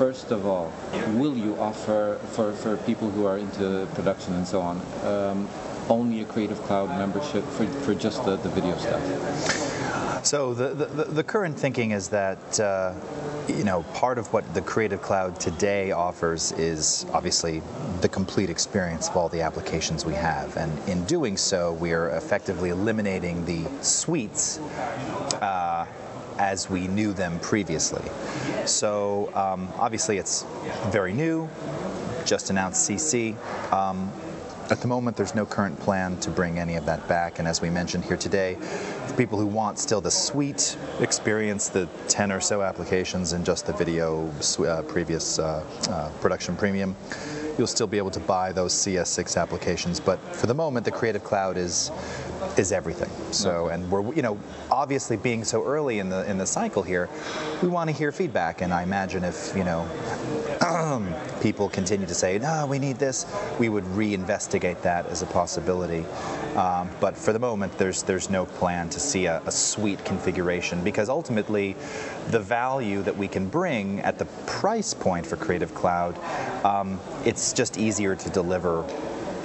First of all, will you offer for, for people who are into production and so on um, only a Creative Cloud membership for, for just the, the video stuff? So the, the, the current thinking is that uh, you know part of what the Creative Cloud today offers is obviously the complete experience of all the applications we have, and in doing so, we are effectively eliminating the suites. Uh, as we knew them previously. So um, obviously it's very new, just announced CC. Um, at the moment, there's no current plan to bring any of that back. And as we mentioned here today, for people who want still the suite experience, the 10 or so applications and just the video uh, previous uh, uh, production premium, you'll still be able to buy those CS6 applications. But for the moment, the Creative Cloud is is everything. So, mm-hmm. and we're you know obviously being so early in the in the cycle here, we want to hear feedback. And I imagine if you know people continue to say, no, we need this, we would reinvestigate that as a possibility. Um, but for the moment, there's there's no plan to see a, a suite configuration because ultimately, the value that we can bring at the price point for Creative Cloud, um, it's just easier to deliver.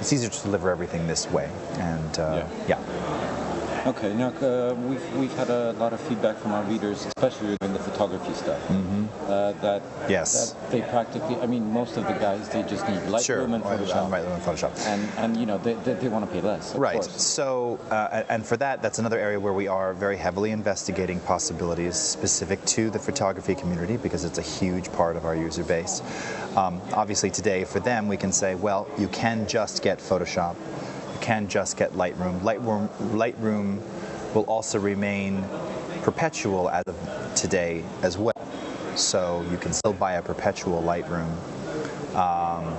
It's easier to deliver everything this way, and uh, yeah. yeah. Okay, now uh, we've, we've had a lot of feedback from our readers, especially in the photography stuff, mm-hmm. uh, that, yes. that they practically, I mean, most of the guys, they just need Lightroom sure. and Photoshop. Lightroom and Photoshop. And, and you know, they, they, they want to pay less. right. Course. So, uh, and for that, that's another area where we are very heavily investigating possibilities specific to the photography community because it's a huge part of our user base. Um, obviously, today, for them, we can say, well, you can just get Photoshop. Can just get Lightroom. Lightroom, Lightroom will also remain perpetual as of today as well. So you can still buy a perpetual Lightroom. Um,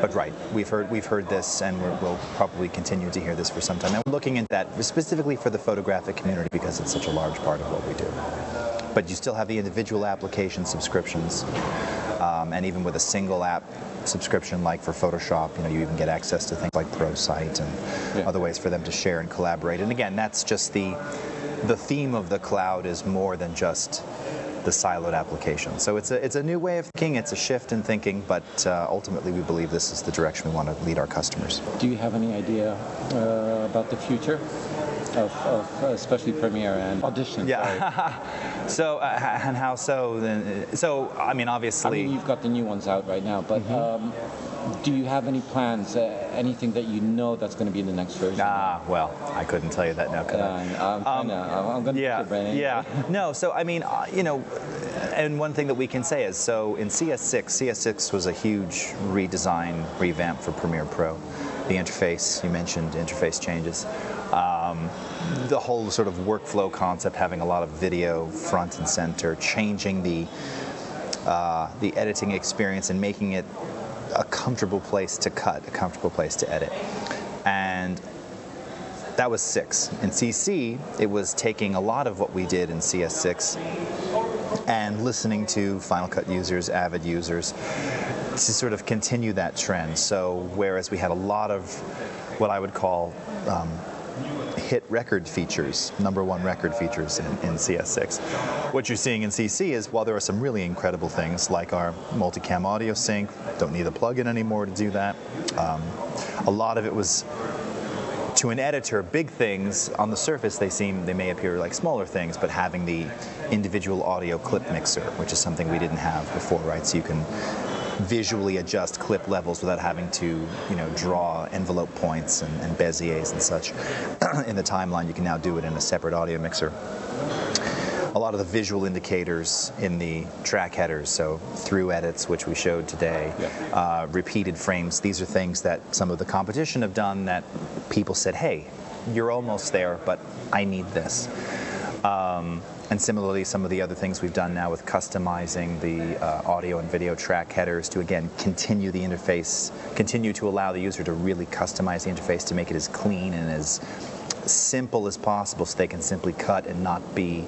but right, we've heard we've heard this, and we will probably continue to hear this for some time. And we're looking at that specifically for the photographic community because it's such a large part of what we do. But you still have the individual application subscriptions, um, and even with a single app subscription like for Photoshop, you know, you even get access to things like ProSite and yeah. other ways for them to share and collaborate. And again, that's just the the theme of the cloud is more than just the siloed application. So it's a it's a new way of thinking. It's a shift in thinking, but uh, ultimately we believe this is the direction we want to lead our customers. Do you have any idea uh, about the future? Of, of, especially Premiere and Audition. Yeah. so uh, and how so? Then so I mean obviously. I mean you've got the new ones out right now, but mm-hmm. um, do you have any plans? Uh, anything that you know that's going to be in the next version? Ah, well, I couldn't tell you that now. Could I? I'm, um, I'm going to yeah, yeah. No, so I mean, uh, you know, and one thing that we can say is, so in CS6, CS6 was a huge redesign, revamp for Premiere Pro. The interface, you mentioned interface changes. Um, the whole sort of workflow concept, having a lot of video front and center, changing the uh, the editing experience and making it a comfortable place to cut, a comfortable place to edit. And that was six. In CC, it was taking a lot of what we did in CS6 and listening to Final Cut users, Avid users, to sort of continue that trend. So, whereas we had a lot of what I would call um, hit record features, number one record features in, in, CS6. What you're seeing in CC is while there are some really incredible things like our multicam audio sync, don't need a plugin anymore to do that. Um, a lot of it was to an editor, big things on the surface they seem they may appear like smaller things, but having the individual audio clip mixer, which is something we didn't have before, right? So you can visually adjust clip levels without having to, you know, draw envelope points and, and Beziers and such in the timeline. You can now do it in a separate audio mixer a lot of the visual indicators in the track headers, so through edits, which we showed today, yeah. uh, repeated frames, these are things that some of the competition have done that people said, hey, you're almost there, but I need this. Um, and similarly, some of the other things we've done now with customizing the uh, audio and video track headers to again continue the interface, continue to allow the user to really customize the interface to make it as clean and as simple as possible so they can simply cut and not be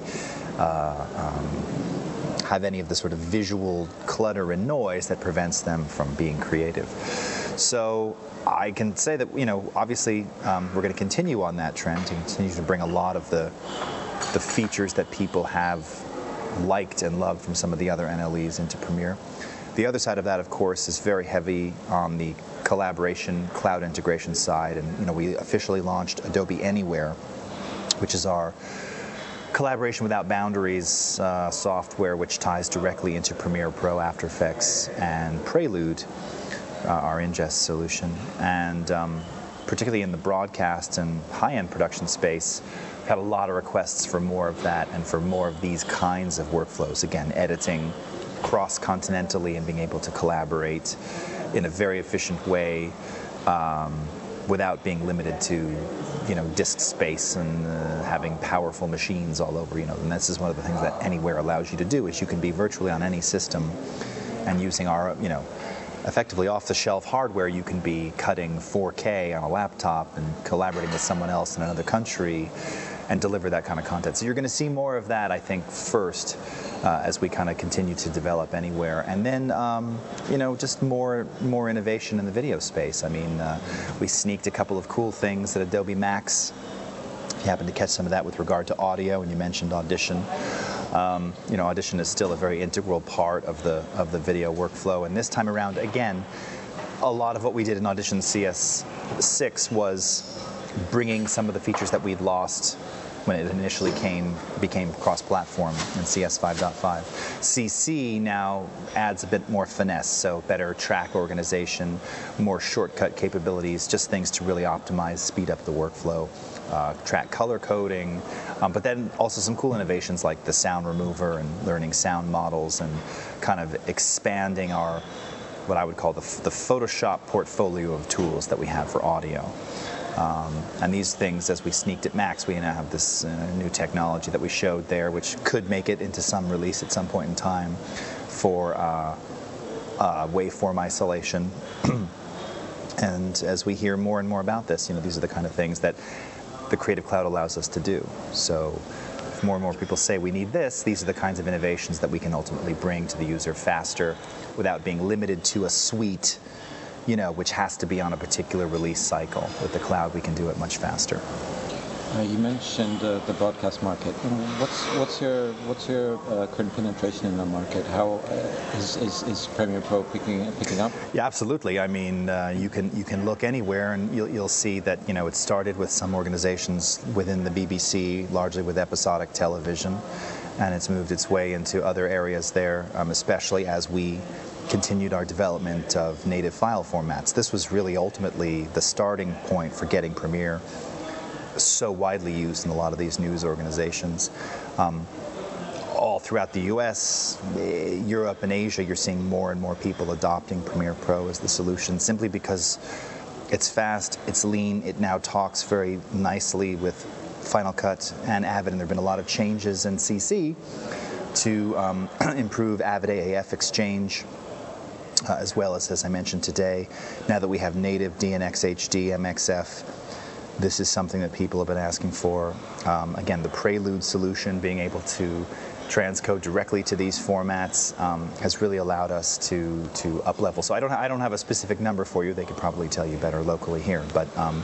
uh, um, have any of the sort of visual clutter and noise that prevents them from being creative. So I can say that you know obviously um, we're going to continue on that trend to continue to bring a lot of the the features that people have liked and loved from some of the other NLEs into Premiere. The other side of that, of course, is very heavy on the collaboration, cloud integration side, and you know we officially launched Adobe Anywhere, which is our collaboration without boundaries uh, software which ties directly into Premiere Pro, After Effects, and Prelude, uh, our ingest solution. And um, particularly in the broadcast and high-end production space, had a lot of requests for more of that and for more of these kinds of workflows. Again, editing cross-continentally and being able to collaborate in a very efficient way. Um, without being limited to you know disk space and uh, having powerful machines all over you know and this is one of the things that anywhere allows you to do is you can be virtually on any system and using our you know effectively off the shelf hardware you can be cutting 4k on a laptop and collaborating with someone else in another country and deliver that kind of content. So you're going to see more of that, I think, first uh, as we kind of continue to develop anywhere, and then um, you know just more more innovation in the video space. I mean, uh, we sneaked a couple of cool things at Adobe Max. If you happen to catch some of that with regard to audio, and you mentioned Audition. Um, you know, Audition is still a very integral part of the of the video workflow, and this time around, again, a lot of what we did in Audition CS6 was bringing some of the features that we'd lost when it initially came became cross-platform in CS 5.5. CC now adds a bit more finesse, so better track organization, more shortcut capabilities, just things to really optimize, speed up the workflow. Uh, track color coding, um, but then also some cool innovations like the sound remover and learning sound models and kind of expanding our what I would call the, the Photoshop portfolio of tools that we have for audio. Um, and these things, as we sneaked at Max, we now have this uh, new technology that we showed there, which could make it into some release at some point in time for uh, uh, waveform isolation. and as we hear more and more about this, you know, these are the kind of things that the Creative Cloud allows us to do. So if more and more people say we need this, these are the kinds of innovations that we can ultimately bring to the user faster without being limited to a suite you know, which has to be on a particular release cycle. With the cloud, we can do it much faster. Uh, you mentioned uh, the broadcast market. What's what's your what's your uh, current penetration in the market? How uh, is, is, is Premiere Pro picking picking up? Yeah, absolutely. I mean, uh, you can you can look anywhere and you'll, you'll see that you know it started with some organizations within the BBC, largely with episodic television, and it's moved its way into other areas there, um, especially as we continued our development of native file formats. This was really ultimately the starting point for getting Premiere so widely used in a lot of these news organizations. Um, all throughout the US, eh, Europe, and Asia, you're seeing more and more people adopting Premiere Pro as the solution simply because it's fast, it's lean, it now talks very nicely with Final Cut and Avid, and there have been a lot of changes in CC to um, improve Avid AAF exchange uh, as well as, as I mentioned today, now that we have native DNX HD, MXF, this is something that people have been asking for. Um, again, the Prelude solution, being able to transcode directly to these formats um, has really allowed us to to up level. So I don't I don't have a specific number for you. They could probably tell you better locally here, but. Um,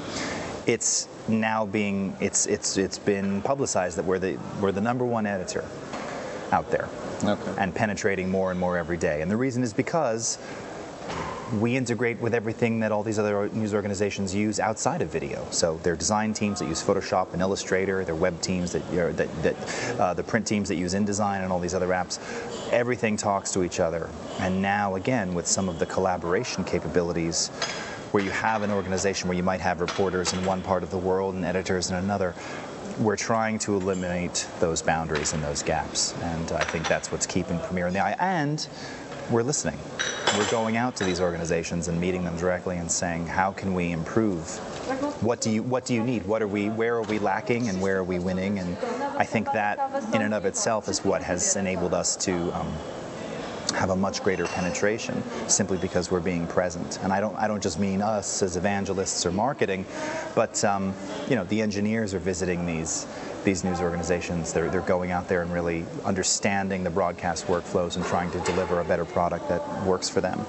it's now being it's it's it's been publicized that we're the we're the number one editor out there okay. and penetrating more and more every day. And the reason is because we integrate with everything that all these other news organizations use outside of video. So their design teams that use Photoshop and Illustrator, their web teams that, you know, that, that uh, the print teams that use InDesign and all these other apps, everything talks to each other. And now again, with some of the collaboration capabilities, where you have an organization where you might have reporters in one part of the world and editors in another, we're trying to eliminate those boundaries and those gaps. And I think that's what's keeping Premiere in the eye. And we're listening. We're going out to these organizations and meeting them directly and saying, how can we improve? What do you what do you need? What are we where are we lacking and where are we winning? And I think that in and of itself is what has enabled us to um, have a much greater penetration simply because we're being present. And I don't, I don't just mean us as evangelists or marketing, but um, you know, the engineers are visiting these these news organizations. They're, they're going out there and really understanding the broadcast workflows and trying to deliver a better product that works for them.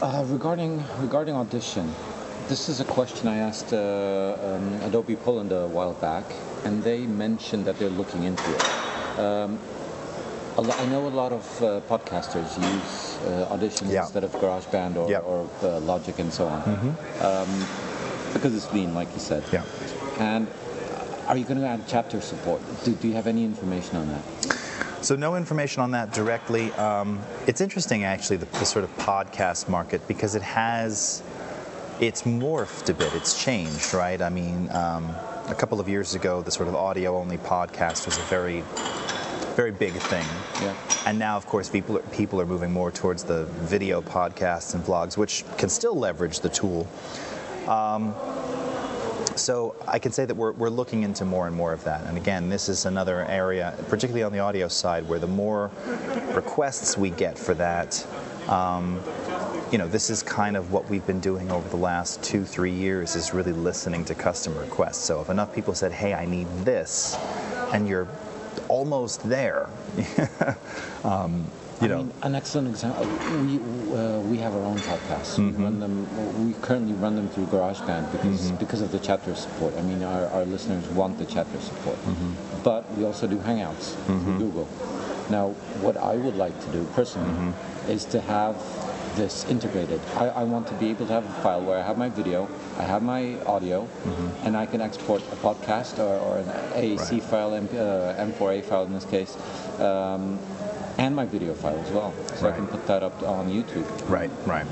Uh, regarding regarding audition, this is a question I asked uh, um, Adobe Poland a while back, and they mentioned that they're looking into it. Um, I know a lot of uh, podcasters use uh, Audition Yeah. instead of GarageBand or, Yeah. Mm-hmm. or uh, Logic and so on, um, because it's lean, like you said. Yeah. And are you going to add chapter support? Do, do you have any information on that? So no information on that directly. Um, it's interesting, actually, the, the sort of podcast market because it has, it's morphed a bit. It's changed, right? I mean, um, a couple of years ago, the sort of audio-only podcast was a very, very big thing. Yeah. And now, of course, people are, people are moving more towards the video podcasts and vlogs, which can still leverage the tool. So I can say that we're, we're looking into more and more of that. And again, this is another area, particularly on the audio side, where the more requests we get for that, um, you know, this is kind of what we've been doing over the last two, three years is really listening to customer requests. So if enough people said, hey, I need this, and you're almost there, um, you I know, mean, an excellent example. We uh, we have our own podcasts. Mm-hmm. We run them. We currently run them through GarageBand because Mm-hmm. because of the chapter support. I mean, our, our listeners want the chapter support. Mm-hmm. But we also do Hangouts through Google. Now, what I would like to do personally Mm-hmm. is to have this integrated. I, I want to be able to have a file where I have my video, I have my audio, Mm-hmm. and I can export a podcast or, or an AAC Right. file, M, uh, M4A file in this case. Um, and my video file as well, so I can put that up on YouTube. Right, right.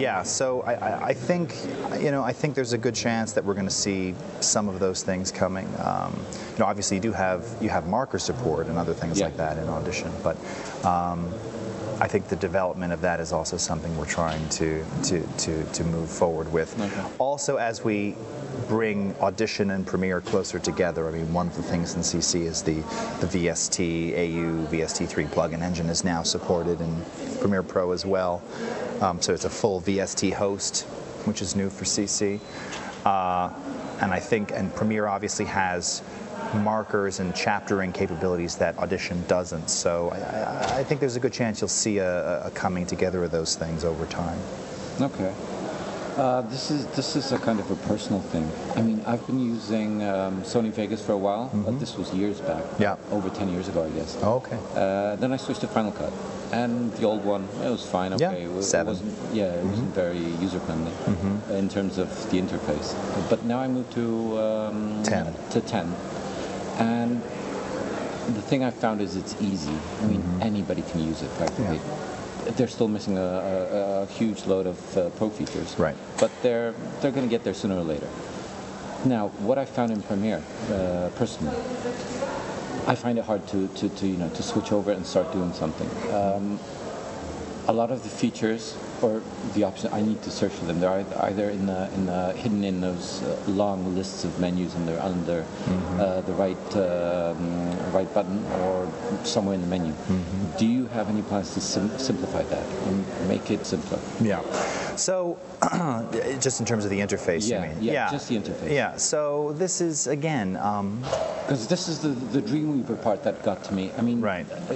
yeah, so I, I, I think, you know, I think there's a good chance that we're going to see some of those things coming. Um, you know, obviously you do have you have marker support and other things Yeah. like that in Audition, but um, I think the development of that is also something we're trying to to to, to move forward with. Okay. Also, as we bring Audition and Premiere closer together, I mean, one of the things in CC is the the VST AU VST3 plugin engine is now supported in Premiere Pro as well. Um, so it's a full VST host, which is new for CC. Uh, and I think, and Premiere obviously has markers and chaptering capabilities that Audition doesn't. So I, I- think there's a good chance you'll see a, a coming together of those things over time. Okay. Uh, this is this is a kind of a personal thing. I mean, I've been using um, Sony Vegas for a while, but this was years back. Mm-hmm. Yeah. Over 10 years ago, I guess. Oh, okay. Uh, then I switched to Final Cut, and the old one it was fine. Yeah, Okay, It seven. Mm-hmm. It wasn't, yeah, it wasn't very user friendly in terms of the interface. But now I moved to um, 10. To 10, and the thing I found is it's easy. I mean, anybody can use it practically. They're still missing a, a, a huge load of uh, pro features. Right. But they're they're going to get there sooner or later. Now, what I found in Premiere, uh, personally, I find it hard to, to, to you know to switch over and start doing something. Um, a lot of the features or the option I need to search for them. They're either in the, in the, hidden in those uh, long lists of menus and they're under uh, the right um, right button or somewhere in the menu. Do you have any plans to sim- simplify that and make it simpler? Yeah. So, just in terms of the interface, Yeah, you mean? yeah, just the interface. Yeah. So this is again. Um, Because this is the the Dreamweaver part that got to me. I mean, Right. uh,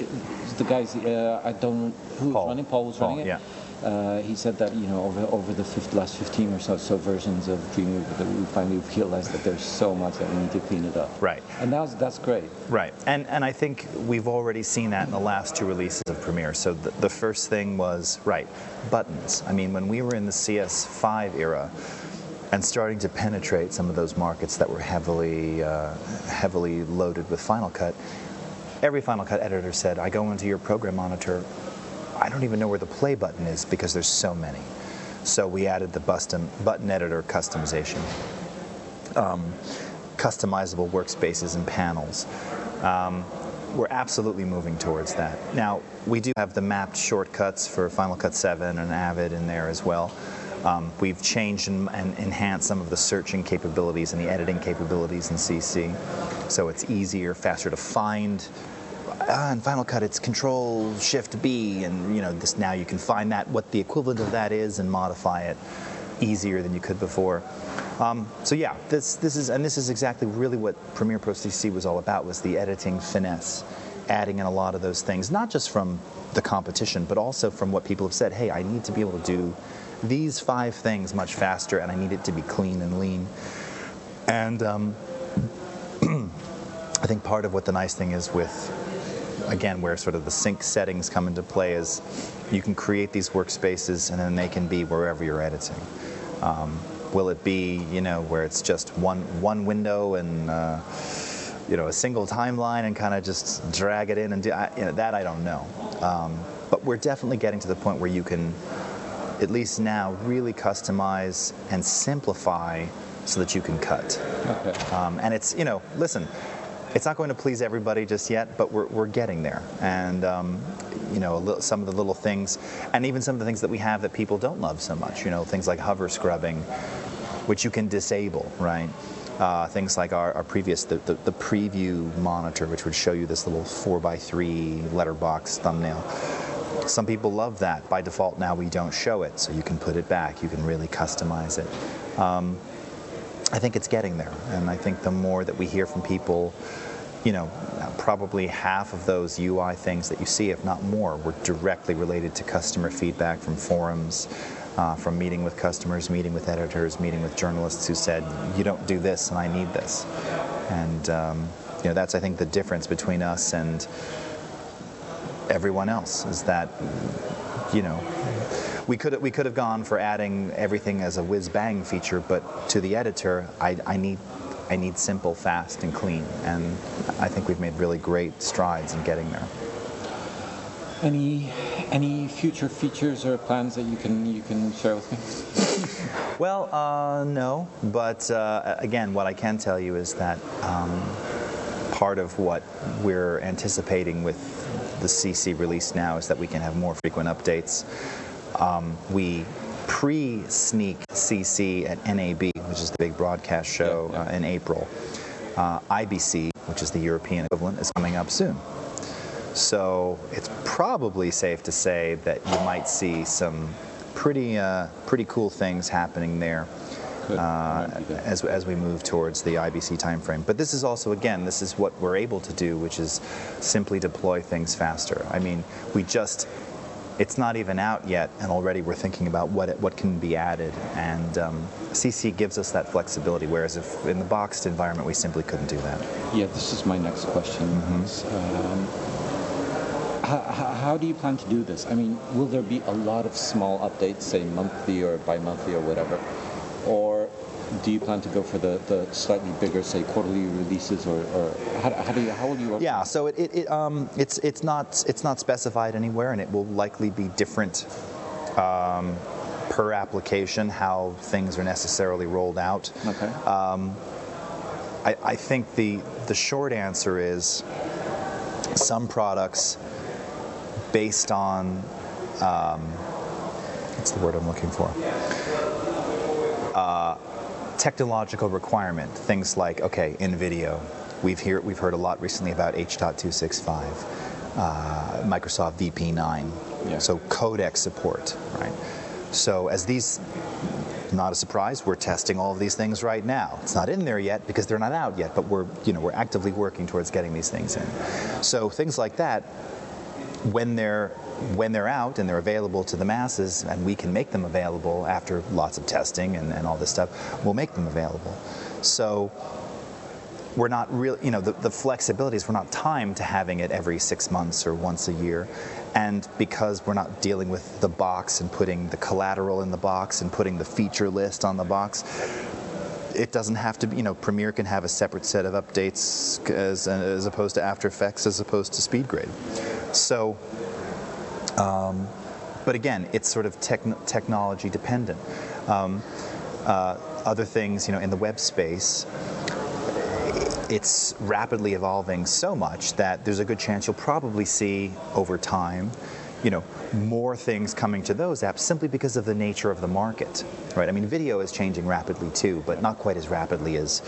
the guys uh, I don't who was Paul. running. Paul was Paul, running it. yeah. Uh, he said that you know over over the 50, last 15 or so so versions of Dreamweaver that we finally realized that there's so much that we need to clean it up. Right. And that's that's great. Right, and and I think we've already seen that in the last two releases of Premiere. So the, the first thing was right buttons. I mean, when we were in the CS5 era and starting to penetrate some of those markets that were heavily uh, heavily loaded with Final Cut, every Final Cut editor said, "I go into your program monitor, I don't even know where the play button is because there's so many." So we added the button button editor customization customizable workspaces and panels. Um, we're absolutely moving towards that. Now, we do have the mapped shortcuts for Final Cut 7 and Avid in there as well. Um, we've changed and, and enhanced some of the searching capabilities and the editing capabilities in CC, so it's easier, faster to find. Ah, in Final Cut, it's Control Shift B, and you know this now you can find that what the equivalent of that is and modify it easier than you could before. Um, so yeah, this this is and this is exactly really what Premiere Pro CC was all about was the editing finesse, adding in a lot of those things, not just from the competition, but also from what people have said. Hey, I need to be able to do these five things much faster, and I need it to be clean and lean. And um, I think part of what the nice thing is with again, where sort of the sync settings come into play is you can create these workspaces and then they can be wherever you're editing. Um, will it be, you know, where it's just one one window and uh, you know a single timeline and kind of just drag it in and do I, you know, that I don't know. Um, but we're definitely getting to the point where you can, at least now, really customize and simplify so that you can cut. Okay. Um, and it's, you know, listen, it's not going to please everybody just yet, but we're, we're getting there. And, um, you know, little, some of the little things, and even some of the things that we have that people don't love so much, you know, things like hover scrubbing, which you can disable, right? Uh, things like our, our previous, the, the, the preview monitor, which would show you this little 4x3 letterbox thumbnail. Some people love that. By default, now we don't show it, so you can put it back. You can really customize it. Um, I think it's getting there, and I think the more that we hear from people, you know, probably half of those UI things that you see, if not more, were directly related to customer feedback from forums, uh, from meeting with customers, meeting with editors, meeting with journalists who said, "You don't do this, and I need this," and um, you know, that's I think the difference between us and everyone else is that you know we could we could have gone for adding everything as a whiz bang feature, but to the editor, I, I need I need simple, fast, and clean, and I think we've made really great strides in getting there. Any any future features or plans that you can you can share with me? Well, uh, no, but uh, again, what I can tell you is that um, part of what we're anticipating with the CC release now is that we can have more frequent updates. Um, we pre-sneak CC at NAB, which is the big broadcast show Yeah, yeah. Uh, in April. Uh, IBC, which is the European equivalent, is coming up soon. So it's probably safe to say that you might see some pretty uh, pretty cool things happening there uh, Might be good. as, as we move towards the IBC timeframe. But this is also, again, this is what we're able to do, which is simply deploy things faster. I mean, we just, it's not even out yet, and already we're thinking about what, it, what can be added. And um, CC gives us that flexibility, whereas if in the boxed environment, we simply couldn't do that. Yeah, this is my next question. Um, how, how do you plan to do this? I mean, will there be a lot of small updates, say monthly or bi-monthly or whatever, or do you plan to go for the, the slightly bigger, say quarterly releases, or, or how, how do you how will you? Yeah, so it, it, it um, it's it's not it's not specified anywhere, and it will likely be different um, per application how things are necessarily rolled out. Okay. Um, I, I think the the short answer is some products based on um, what's the word I'm looking for? Uh, technological requirement. Things like okay, in video, we've hear we've heard a lot recently about H.265, uh, Microsoft VP9, Yeah. so codec support, right? So as these not a surprise. We're testing all of these things right now. It's not in there yet because they're not out yet, but we're you know we're actively working towards getting these things in. So things like that, when they're when they're out and they're available to the masses, and we can make them available after lots of testing and, and all this stuff, we'll make them available. So we're not really, you know, the, the flexibility is we're not timed to having it every six months or once a year. And because we're not dealing with the box and putting the collateral in the box and putting the feature list on the box, it doesn't have to be, you know, Premiere can have a separate set of updates as, as opposed to After Effects as opposed to SpeedGrade. So, um, but again, it's sort of techn technology dependent. Um, uh, other things, you know, in the web space, it's rapidly evolving so much that there's a good chance you'll probably see over time, you know, more things coming to those apps simply because of the nature of the market, right? I mean, video is changing rapidly too, but not quite as rapidly as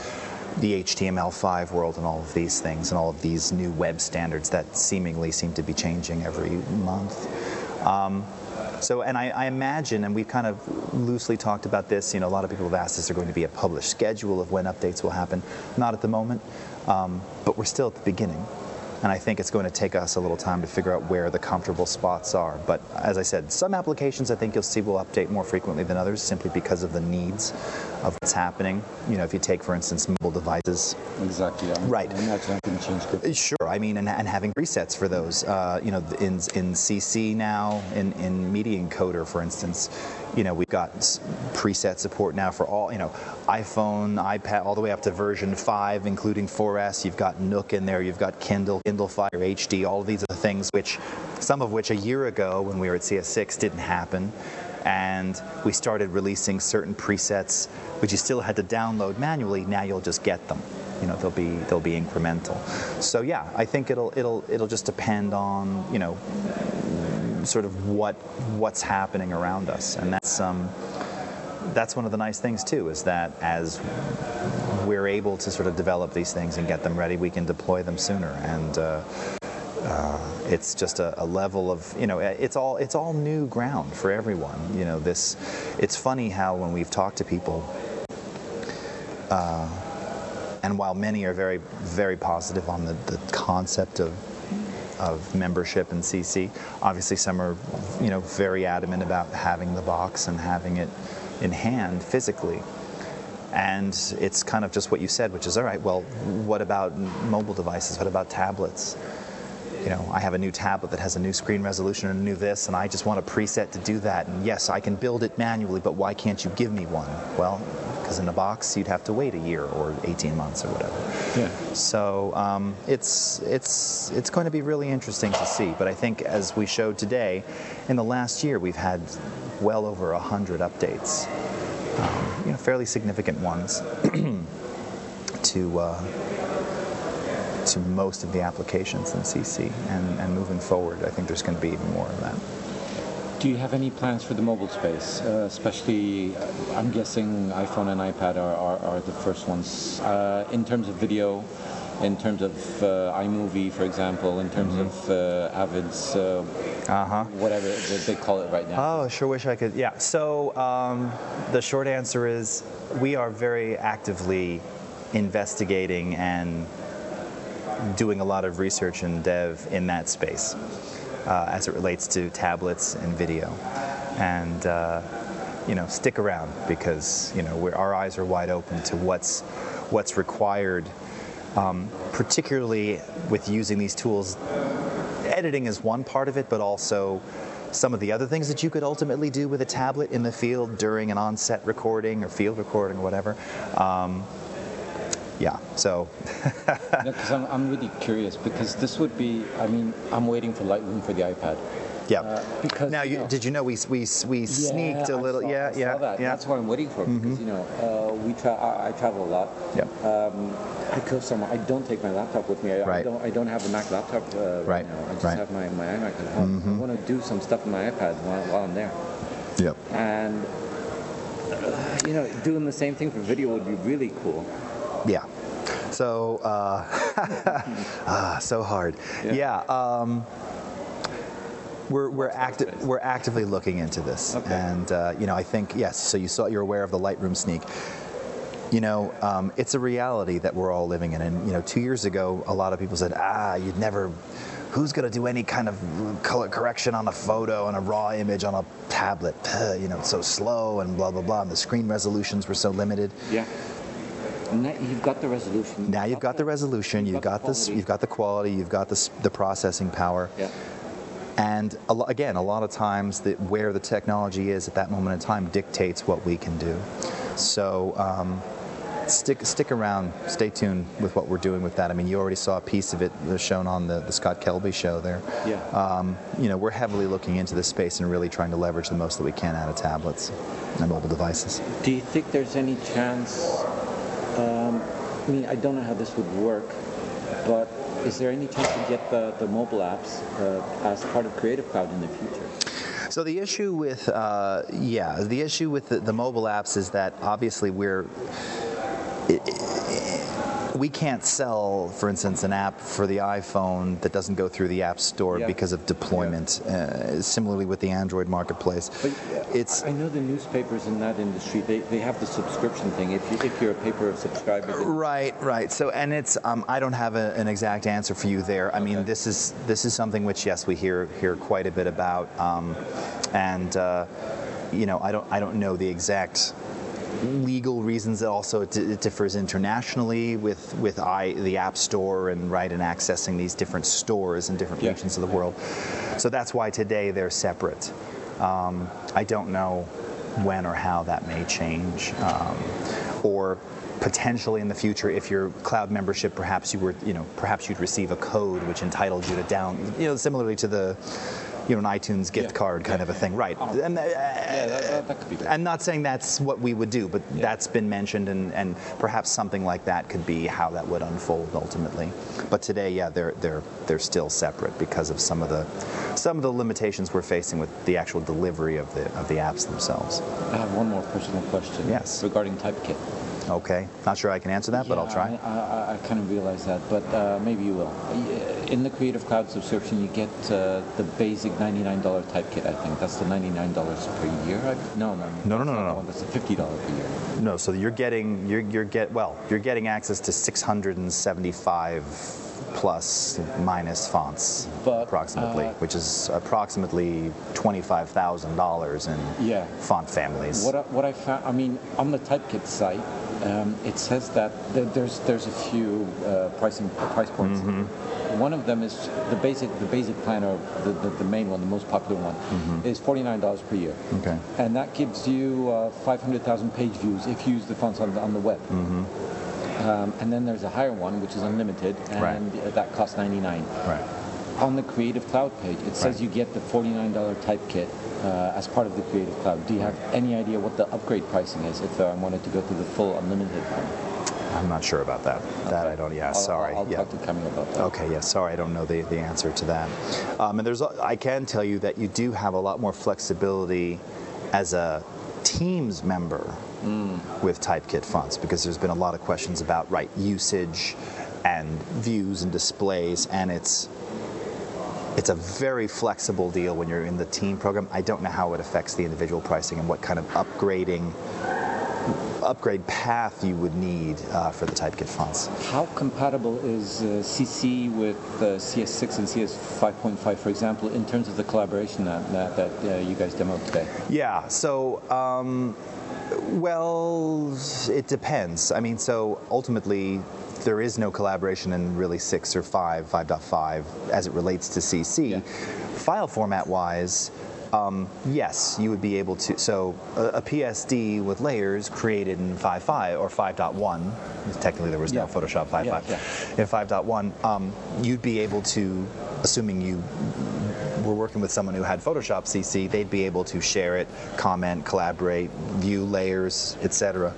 the HTML5 world and all of these things and all of these new web standards that seemingly seem to be changing every month. Um, so, and I, I, imagine, and we've kind of loosely talked about this, you know, a lot of people have asked, is there going to be a published schedule of when updates will happen? Not at the moment, um, but we're still at the beginning. And I think it's going to take us a little time to figure out where the comfortable spots are. But as I said, some applications I think you'll see will update more frequently than others simply because of the needs of what's happening. You know, if you take, for instance, mobile devices, Exactly. Right. I imagine I can change the. Sure, I mean, and, and having presets for those. Uh, you know, in in CC now, in in Media Encoder, for instance, you know, we've got preset support now for all. You know, iPhone, iPad, all the way up to version five, including 4S. You've got Nook in there. You've got Kindle, Kindle Fire HD. All of these are things which, some of which a year ago when we were at CS6 didn't happen. And we started releasing certain presets, which you still had to download manually. Now you'll just get them. You know they'll be they'll be incremental. So yeah i think it'll it'll it'll just depend on you know sort of what what's happening around us. And that's um that's one of the nice things too is that as we're able to sort of develop these things and get them ready we can deploy them sooner. And uh, uh, it's just a, a level of you know it's all it's all new ground for everyone you know this it's funny how when we've talked to people and while many are very, very positive on the, the concept of of membership and CC, obviously some are, you know, very adamant about having the box and having it in hand physically. And it's kind of just what you said, which is all right. Well, what about mobile devices? What about tablets? You know, I have a new tablet that has a new screen resolution and a new this, and I just want a preset to do that. And yes, I can build it manually, but why can't you give me one? Well, because in a box you'd have to wait a year or 18 months or whatever. Yeah. So um, it's it's it's going to be really interesting to see. But I think as we showed today, in the last year we've had well over hundred updates, um, you know, fairly significant ones to. Uh, to most of the applications in CC, and, and moving forward, I think there's going to be even more of that. Do you have any plans for the mobile space? Uh, especially, uh, I'm guessing iPhone and iPad are, are, are the first ones. Uh, in terms of video, in terms of uh, iMovie, for example, in terms of uh, Avid's, uh, Uh huh. whatever they they call it right now. Oh, sure wish I could. Yeah. So um, the short answer is we are very actively investigating and doing a lot of research and dev in that space uh, as it relates to tablets and video. And uh, you know, stick around because you know our eyes are wide open to what's what's required, um, particularly with using these tools editing is one part of it, but also some of the other things that you could ultimately do with a tablet in the field during an on-set recording or field recording or whatever. Um, yeah, so Because I'm, I'm really curious because this would be, I mean, I'm waiting for Lightroom for the iPad. yeah. Uh, because now, you you, know- did you know we we, we sneaked Yeah, a I little? saw- yeah, I yeah, that. yeah. That's what I'm waiting for because you know uh, we tra- I, I travel a lot. Yeah. Um, I go somewhere. I don't take my laptop with me. I, I Right. don't. I don't have a Mac laptop uh, right, Right, now. I just right. have my, my iMac at home. I want to do some stuff on my iPad while, while I'm there. Yep. And uh, you know, doing the same thing for video would be really cool. So, uh, ah, so hard. Yeah. Yeah. um, we're we're active we're actively looking into this, Okay. and uh, you know I think yes. So you saw you're aware of the Lightroom sneak. You know, um, it's a reality that we're all living in, and you know, two years ago, a lot of people said, "Ah, you'd never." Who's going to do any kind of color correction on a photo and a raw image on a tablet? You know, it's so slow and blah blah blah, and the screen resolutions were so limited. Yeah. You've got the resolution. Now you've got the resolution, you've got this, quality. you've got the quality, you've got the, the processing power, Yeah. and a lo- again, a lot of times that where the technology is at that moment in time dictates what we can do. So um, stick stick around, stay tuned with what we're doing with that. I mean, you already saw a piece of it shown on the, the Scott Kelby show there. Yeah. Um, you know, we're heavily looking into this space and really trying to leverage the most that we can out of tablets and mobile devices. Do you think there's any chance? Um, I mean, I don't know how this would work, but is there any chance to get the, the mobile apps uh, as part of Creative Cloud in the future? So the issue with uh, yeah, the issue with the, the mobile apps is that obviously we're it, we can't sell, for instance, an app for the iPhone that doesn't go through the App Store Yeah. because of deployment. Uh, similarly with the Android marketplace, But it's I know the newspapers in that industry. They, they have the subscription thing. If you if you're a paper subscriber, Right, right. So, and it's um, I don't have a, an exact answer for you there. I mean, this is this is something which yes, we hear hear quite a bit about, um, and uh, you know, I don't I don't know the exact legal reasons. Also, it, it differs internationally with with I, the App Store and right and accessing these different stores in different Yeah. regions of the world. So that's why today they're separate. Um, I don't know when or how that may change, um, or potentially in the future, if your cloud membership, perhaps you were, you know, perhaps you'd receive a code which entitled you to down, you know, similarly to the, you know, an iTunes gift Yeah. card kind Yeah. of a thing, right? Oh. And, uh, Yeah, that, that, could be good. I'm not saying that's what we would do, but Yeah. that's been mentioned, and, and perhaps something like that could be how that would unfold ultimately. But today, yeah, they're they're they're still separate because of some of the some of the limitations we're facing with the actual delivery of the of the apps themselves. I have one more personal question. Yes. Regarding TypeKit. Okay, not sure I can answer that, but I'll try. I, I, I kind of realize that, but uh, maybe you will. In the Creative Cloud subscription, you get uh, the basic $99 TypeKit. I think that's the $99 per year. No, no, No, no, that's no, no. That's the $50 per year. No, so you're getting you're you're get well, you're getting access to 675 plus minus fonts But, approximately, uh, which is approximately twenty-five thousand dollars in Yeah. font families. What I, what I found, I mean, on the TypeKit site, um, it says that th- there's there's a few uh, pricing price points. Mm-hmm. One of them is the basic the basic plan or the, the, the main one, the most popular one, is forty nine dollars per year. Mm-hmm. Okay. And that gives you uh, five hundred thousand page views if you use the fonts on the, on the web. Um, and then there's a higher one which is unlimited, and Mm-hmm. Right. that costs ninety nine. Right. On the Creative Cloud page, it says Right. you get the $49 TypeKit uh, as part of the Creative Cloud. Do you have any idea what the upgrade pricing is if uh, I wanted to go to the full unlimited one? I'm not sure about that. That I don't. Yeah, I'll, sorry. I'll, I'll yeah. talk to Camille about that. Okay, yeah, sorry, I don't know the, the answer to that. Um, and there's, I can tell you that you do have a lot more flexibility as a Teams member with Typekit fonts because there's been a lot of questions about right usage and views and displays, and it's it's a very flexible deal when you're in the team program. I don't know how it affects the individual pricing and what kind of upgrading upgrade path you would need uh, for the Typekit fonts. How compatible is uh, CC with uh, CS6 and CS 5.5, for example, in terms of the collaboration that, that, that uh, you guys demoed today? Yeah. So, um, well, it depends. I mean, so ultimately, there is no collaboration in really six or five, 5.5, as it relates to CC. Yeah. File format wise. Um, yes, you would be able to. So a, a PSD with layers created in 5.5 or 5.1. Technically, there was no Photoshop 5.5. Yeah, yeah. In 5.1, um, you'd be able to, assuming you were working with someone who had Photoshop CC, they'd be able to share it, comment, collaborate, view layers, etc.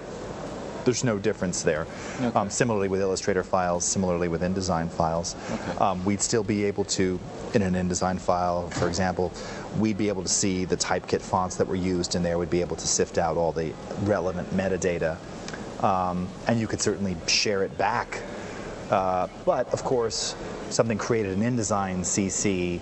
There's no difference there. Okay. Um, similarly with Illustrator files, similarly with InDesign files, Okay. um, we'd still be able to, in an InDesign file, for example, we'd be able to see the typekit fonts that were used in there. We'd be able to sift out all the relevant metadata, um, and you could certainly share it back uh, but of course, something created in InDesign CC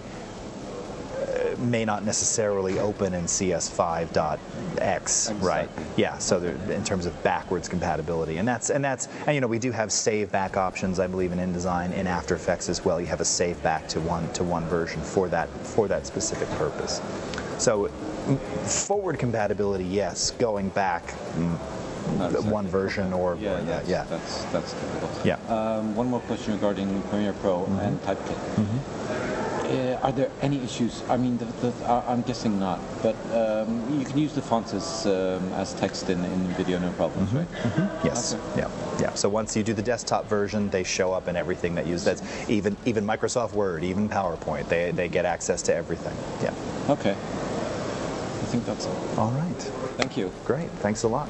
may not necessarily open in CS5.x, right? Yeah. So in terms of backwards compatibility, and that's and that's and you know we do have save back options, I believe, in InDesign in After Effects as well. You have a save back to one to one version for that for that specific purpose. So forward compatibility, yes. Going back, mm, exactly. one version or Yeah, or- yeah, that's, yeah. That's, that's typical. Yeah. Um, one more question regarding Premiere Pro and TypeKit. Uh, are there any issues? I mean, the, the, I- I'm guessing not, but um, you can use the fonts as, um, as text in, in video, no problems, right? Yes. Okay. Yeah. Yeah. So once you do the desktop version, they show up in everything that you use. That's even even Microsoft Word, even PowerPoint. They they get access to everything. Yeah. Okay. I think that's all. All right. Thank you. Great. Thanks a lot.